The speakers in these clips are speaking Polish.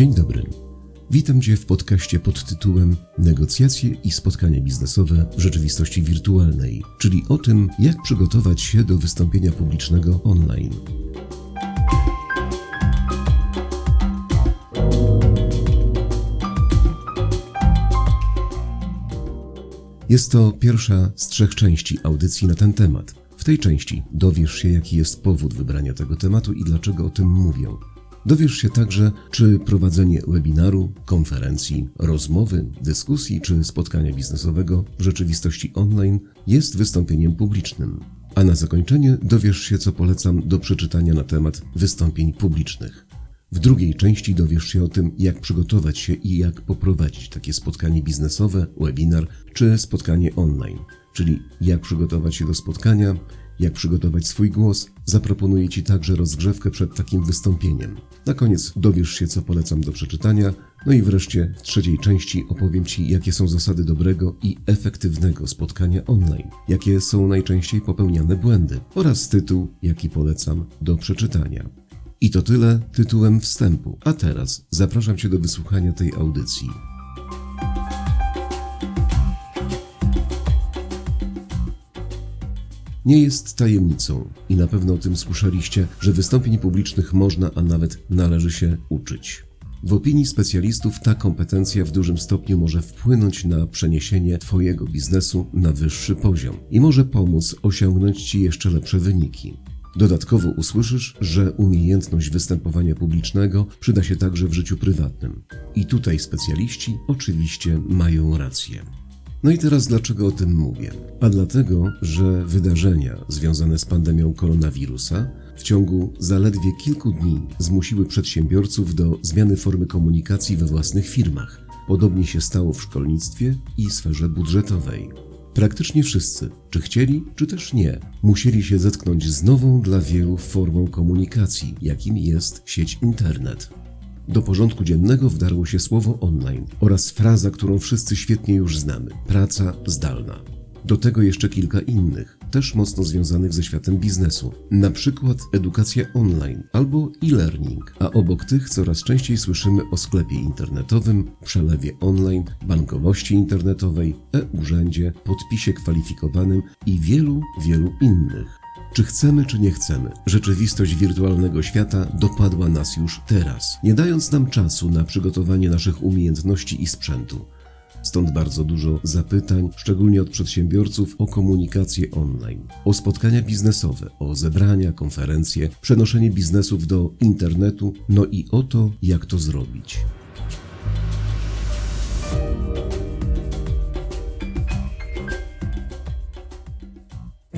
Dzień dobry. Witam Cię w podcaście pod tytułem Negocjacje i spotkania biznesowe w rzeczywistości wirtualnej, czyli o tym, jak przygotować się do wystąpienia publicznego online. Jest to pierwsza z trzech części audycji na ten temat. W tej części dowiesz się, jaki jest powód wybrania tego tematu i dlaczego o tym mówię. Dowiesz się także, czy prowadzenie webinaru, konferencji, rozmowy, dyskusji czy spotkania biznesowego w rzeczywistości online jest wystąpieniem publicznym. A na zakończenie dowiesz się, co polecam do przeczytania na temat wystąpień publicznych. W drugiej części dowiesz się o tym, jak przygotować się i jak poprowadzić takie spotkanie biznesowe, webinar czy spotkanie online, czyli jak przygotować się do spotkania, jak przygotować swój głos, zaproponuję Ci także rozgrzewkę przed takim wystąpieniem. Na koniec dowiesz się, co polecam do przeczytania, no i wreszcie w trzeciej części opowiem Ci, jakie są zasady dobrego i efektywnego spotkania online, jakie są najczęściej popełniane błędy oraz tytuł, jaki polecam do przeczytania. I to tyle tytułem wstępu. A teraz zapraszam Cię do wysłuchania tej audycji. Nie jest tajemnicą i na pewno o tym słyszeliście, że wystąpień publicznych można, a nawet należy się uczyć. W opinii specjalistów ta kompetencja w dużym stopniu może wpłynąć na przeniesienie Twojego biznesu na wyższy poziom i może pomóc osiągnąć Ci jeszcze lepsze wyniki. Dodatkowo usłyszysz, że umiejętność występowania publicznego przyda się także w życiu prywatnym. I tutaj specjaliści oczywiście mają rację. No i teraz dlaczego o tym mówię? A dlatego, że wydarzenia związane z pandemią koronawirusa w ciągu zaledwie kilku dni zmusiły przedsiębiorców do zmiany formy komunikacji we własnych firmach. Podobnie się stało w szkolnictwie i sferze budżetowej. Praktycznie wszyscy, czy chcieli, czy też nie, musieli się zetknąć z nową dla wielu formą komunikacji, jakim jest sieć internet. Do porządku dziennego wdarło się słowo online oraz fraza, którą wszyscy świetnie już znamy praca zdalna. Do tego jeszcze kilka innych, też mocno związanych ze światem biznesu, na przykład edukacja online albo e-learning, a obok tych coraz częściej słyszymy o sklepie internetowym, przelewie online, bankowości internetowej, e-urzędzie, podpisie kwalifikowanym i wielu, wielu innych. Czy chcemy, czy nie chcemy, rzeczywistość wirtualnego świata dopadła nas już teraz, nie dając nam czasu na przygotowanie naszych umiejętności i sprzętu. Stąd bardzo dużo zapytań, szczególnie od przedsiębiorców, o komunikację online, o spotkania biznesowe, o zebrania, konferencje, przenoszenie biznesów do internetu, no i o to, jak to zrobić.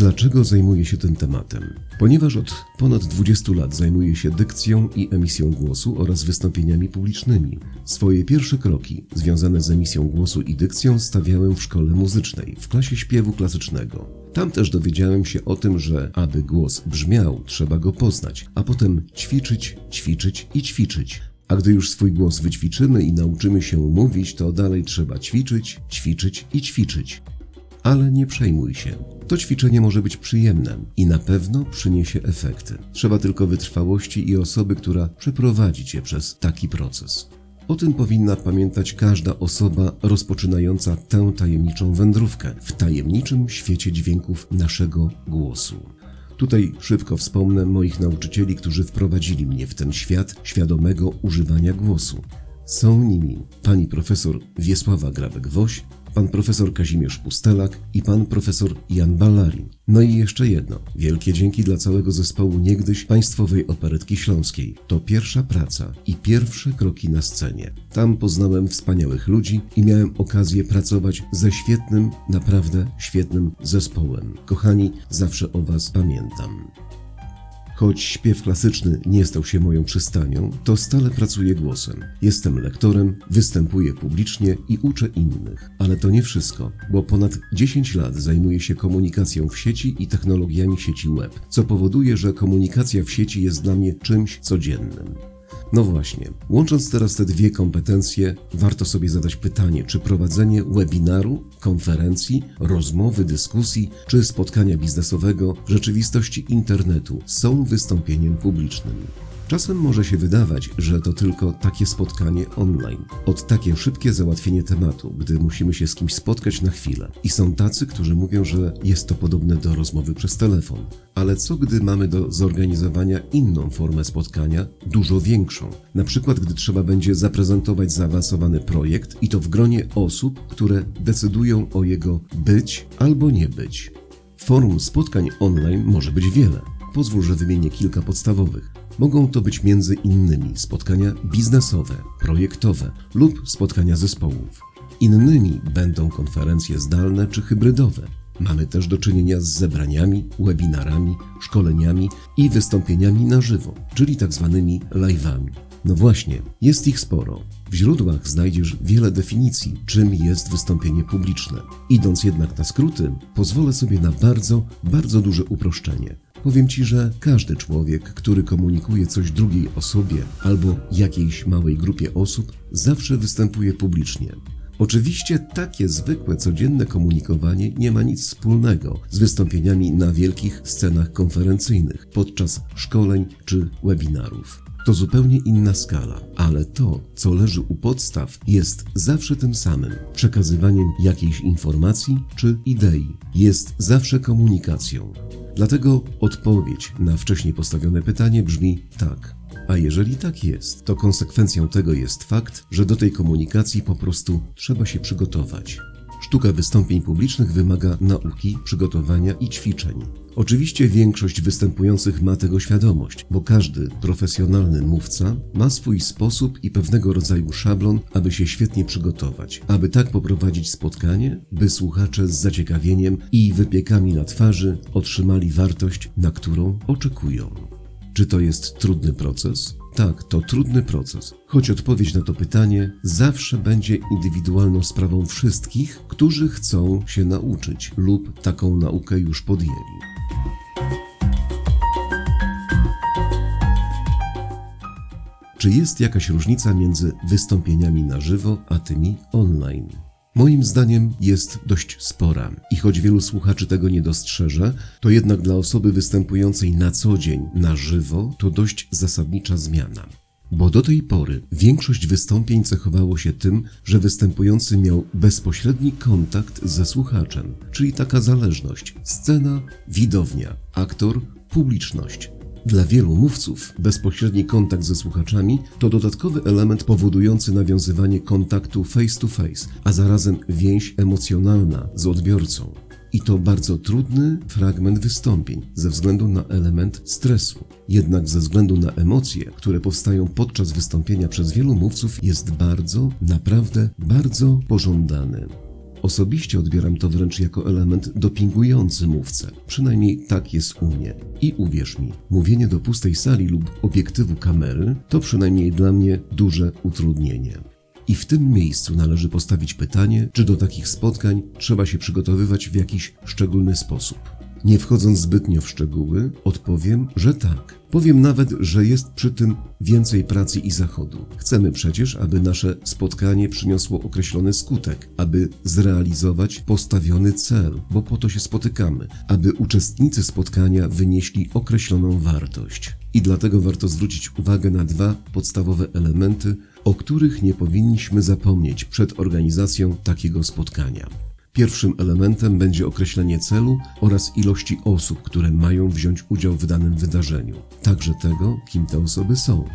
Dlaczego zajmuję się tym tematem? Ponieważ od ponad 20 lat zajmuję się dykcją i emisją głosu oraz wystąpieniami publicznymi. Swoje pierwsze kroki związane z emisją głosu i dykcją stawiałem w szkole muzycznej, w klasie śpiewu klasycznego. Tam też dowiedziałem się o tym, że aby głos brzmiał, trzeba go poznać, a potem ćwiczyć, ćwiczyć i ćwiczyć. A gdy już swój głos wyćwiczymy i nauczymy się mówić, to dalej trzeba ćwiczyć, ćwiczyć i ćwiczyć. Ale nie przejmuj się. To ćwiczenie może być przyjemne i na pewno przyniesie efekty. Trzeba tylko wytrwałości i osoby, która przeprowadzi cię przez taki proces. O tym powinna pamiętać każda osoba rozpoczynająca tę tajemniczą wędrówkę w tajemniczym świecie dźwięków naszego głosu. Tutaj szybko wspomnę moich nauczycieli, którzy wprowadzili mnie w ten świat świadomego używania głosu. Są nimi pani profesor Wiesława Grabek-Woś, pan profesor Kazimierz Pustelak i pan profesor Jan Ballarin. No i jeszcze jedno. Wielkie dzięki dla całego zespołu niegdyś Państwowej Operetki Śląskiej. To pierwsza praca i pierwsze kroki na scenie. Tam poznałem wspaniałych ludzi i miałem okazję pracować ze świetnym, naprawdę świetnym zespołem. Kochani, zawsze o Was pamiętam. Choć śpiew klasyczny nie stał się moją przystanią, to stale pracuję głosem. Jestem lektorem, występuję publicznie i uczę innych. Ale to nie wszystko, bo ponad 10 lat zajmuję się komunikacją w sieci i technologiami sieci web, co powoduje, że komunikacja w sieci jest dla mnie czymś codziennym. No właśnie, łącząc teraz te dwie kompetencje, warto sobie zadać pytanie, czy prowadzenie webinaru, konferencji, rozmowy, dyskusji czy spotkania biznesowego w rzeczywistości internetu są wystąpieniem publicznym. Czasem może się wydawać, że to tylko takie spotkanie online. Od takie szybkie załatwienie tematu, gdy musimy się z kimś spotkać na chwilę. I są tacy, którzy mówią, że jest to podobne do rozmowy przez telefon. Ale co gdy mamy do zorganizowania inną formę spotkania, dużo większą? Na przykład, gdy trzeba będzie zaprezentować zaawansowany projekt i to w gronie osób, które decydują o jego być albo nie być. Form spotkań online może być wiele. Pozwól, że wymienię kilka podstawowych. Mogą to być między innymi spotkania biznesowe, projektowe lub spotkania zespołów. Innymi będą konferencje zdalne czy hybrydowe. Mamy też do czynienia z zebraniami, webinarami, szkoleniami i wystąpieniami na żywo, czyli tak zwanymi live'ami. No właśnie, jest ich sporo. W źródłach znajdziesz wiele definicji, czym jest wystąpienie publiczne. Idąc jednak na skróty, pozwolę sobie na bardzo, bardzo duże uproszczenie. Powiem Ci, że każdy człowiek, który komunikuje coś drugiej osobie albo jakiejś małej grupie osób, zawsze występuje publicznie. Oczywiście takie zwykłe, codzienne komunikowanie nie ma nic wspólnego z wystąpieniami na wielkich scenach konferencyjnych, podczas szkoleń czy webinarów. To zupełnie inna skala, ale to, co leży u podstaw, jest zawsze tym samym przekazywaniem jakiejś informacji czy idei, jest zawsze komunikacją. Dlatego odpowiedź na wcześniej postawione pytanie brzmi tak. A jeżeli tak jest, to konsekwencją tego jest fakt, że do tej komunikacji po prostu trzeba się przygotować. Sztuka wystąpień publicznych wymaga nauki, przygotowania i ćwiczeń. Oczywiście większość występujących ma tego świadomość, bo każdy profesjonalny mówca ma swój sposób i pewnego rodzaju szablon, aby się świetnie przygotować, aby tak poprowadzić spotkanie, by słuchacze z zaciekawieniem i wypiekami na twarzy otrzymali wartość, na którą oczekują. Czy to jest trudny proces? Tak, to trudny proces, choć odpowiedź na to pytanie zawsze będzie indywidualną sprawą wszystkich, którzy chcą się nauczyć lub taką naukę już podjęli. Czy jest jakaś różnica między wystąpieniami na żywo a tymi online? Moim zdaniem jest dość spora i choć wielu słuchaczy tego nie dostrzeże, to jednak dla osoby występującej na co dzień na żywo to dość zasadnicza zmiana. Bo do tej pory większość wystąpień cechowało się tym, że występujący miał bezpośredni kontakt ze słuchaczem, czyli taka zależność scena, widownia, aktor, publiczność. Dla wielu mówców bezpośredni kontakt ze słuchaczami to dodatkowy element powodujący nawiązywanie kontaktu face to face, a zarazem więź emocjonalna z odbiorcą. I to bardzo trudny fragment wystąpień ze względu na element stresu. Jednak ze względu na emocje, które powstają podczas wystąpienia przez wielu mówców, jest bardzo, naprawdę bardzo pożądany. Osobiście odbieram to wręcz jako element dopingujący mówcę. Przynajmniej tak jest u mnie. I uwierz mi, mówienie do pustej sali lub obiektywu kamery to przynajmniej dla mnie duże utrudnienie. I w tym miejscu należy postawić pytanie, czy do takich spotkań trzeba się przygotowywać w jakiś szczególny sposób. Nie wchodząc zbytnio w szczegóły, odpowiem, że tak. Powiem nawet, że jest przy tym więcej pracy i zachodu. Chcemy przecież, aby nasze spotkanie przyniosło określony skutek, aby zrealizować postawiony cel, bo po to się spotykamy, aby uczestnicy spotkania wynieśli określoną wartość. I dlatego warto zwrócić uwagę na dwa podstawowe elementy, o których nie powinniśmy zapomnieć przed organizacją takiego spotkania. Pierwszym elementem będzie określenie celu oraz ilości osób, które mają wziąć udział w danym wydarzeniu, także tego, kim te osoby są.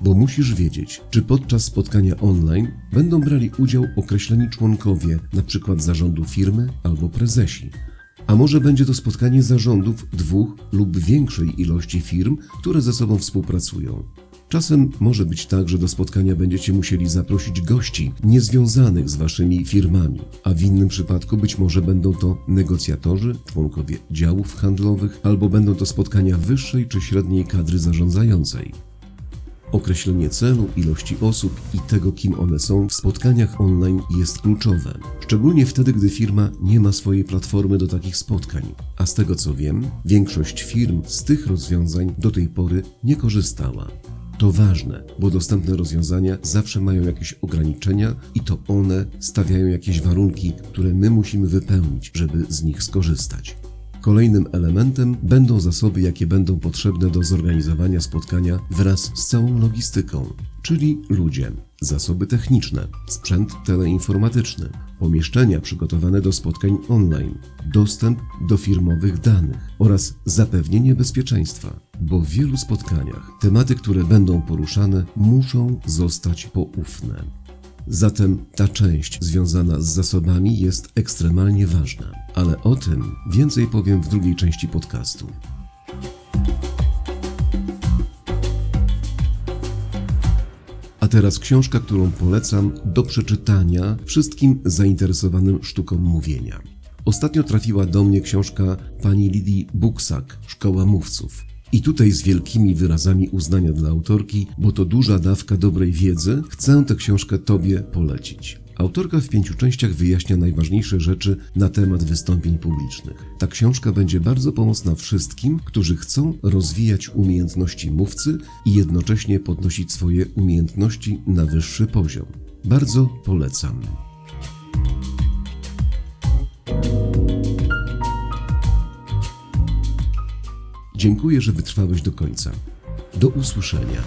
Bo musisz wiedzieć, czy podczas spotkania online będą brali udział określeni członkowie, np. zarządu firmy albo prezesi. A może będzie to spotkanie zarządów dwóch lub większej ilości firm, które ze sobą współpracują. Czasem może być tak, że do spotkania będziecie musieli zaprosić gości niezwiązanych z waszymi firmami, a w innym przypadku być może będą to negocjatorzy, członkowie działów handlowych, albo będą to spotkania wyższej czy średniej kadry zarządzającej. Określenie celu, ilości osób i tego, kim one są w spotkaniach online jest kluczowe. Szczególnie wtedy, gdy firma nie ma swojej platformy do takich spotkań. A z tego co wiem, większość firm z tych rozwiązań do tej pory nie korzystała. To ważne, bo dostępne rozwiązania zawsze mają jakieś ograniczenia i to one stawiają jakieś warunki, które my musimy wypełnić, żeby z nich skorzystać. Kolejnym elementem będą zasoby, jakie będą potrzebne do zorganizowania spotkania wraz z całą logistyką, czyli ludzie, zasoby techniczne, sprzęt teleinformatyczny, pomieszczenia przygotowane do spotkań online, dostęp do firmowych danych oraz zapewnienie bezpieczeństwa, bo w wielu spotkaniach tematy, które będą poruszane, muszą zostać poufne. Zatem ta część związana z zasobami jest ekstremalnie ważna, ale o tym więcej powiem w drugiej części podcastu. Teraz książka, którą polecam do przeczytania wszystkim zainteresowanym sztuką mówienia. Ostatnio trafiła do mnie książka pani Lidii Buksak, Szkoła Mówców. I tutaj z wielkimi wyrazami uznania dla autorki, bo to duża dawka dobrej wiedzy, chcę tę książkę Tobie polecić. Autorka w pięciu częściach wyjaśnia najważniejsze rzeczy na temat wystąpień publicznych. Ta książka będzie bardzo pomocna wszystkim, którzy chcą rozwijać umiejętności mówcy i jednocześnie podnosić swoje umiejętności na wyższy poziom. Bardzo polecam. Dziękuję, że wytrwałeś do końca. Do usłyszenia.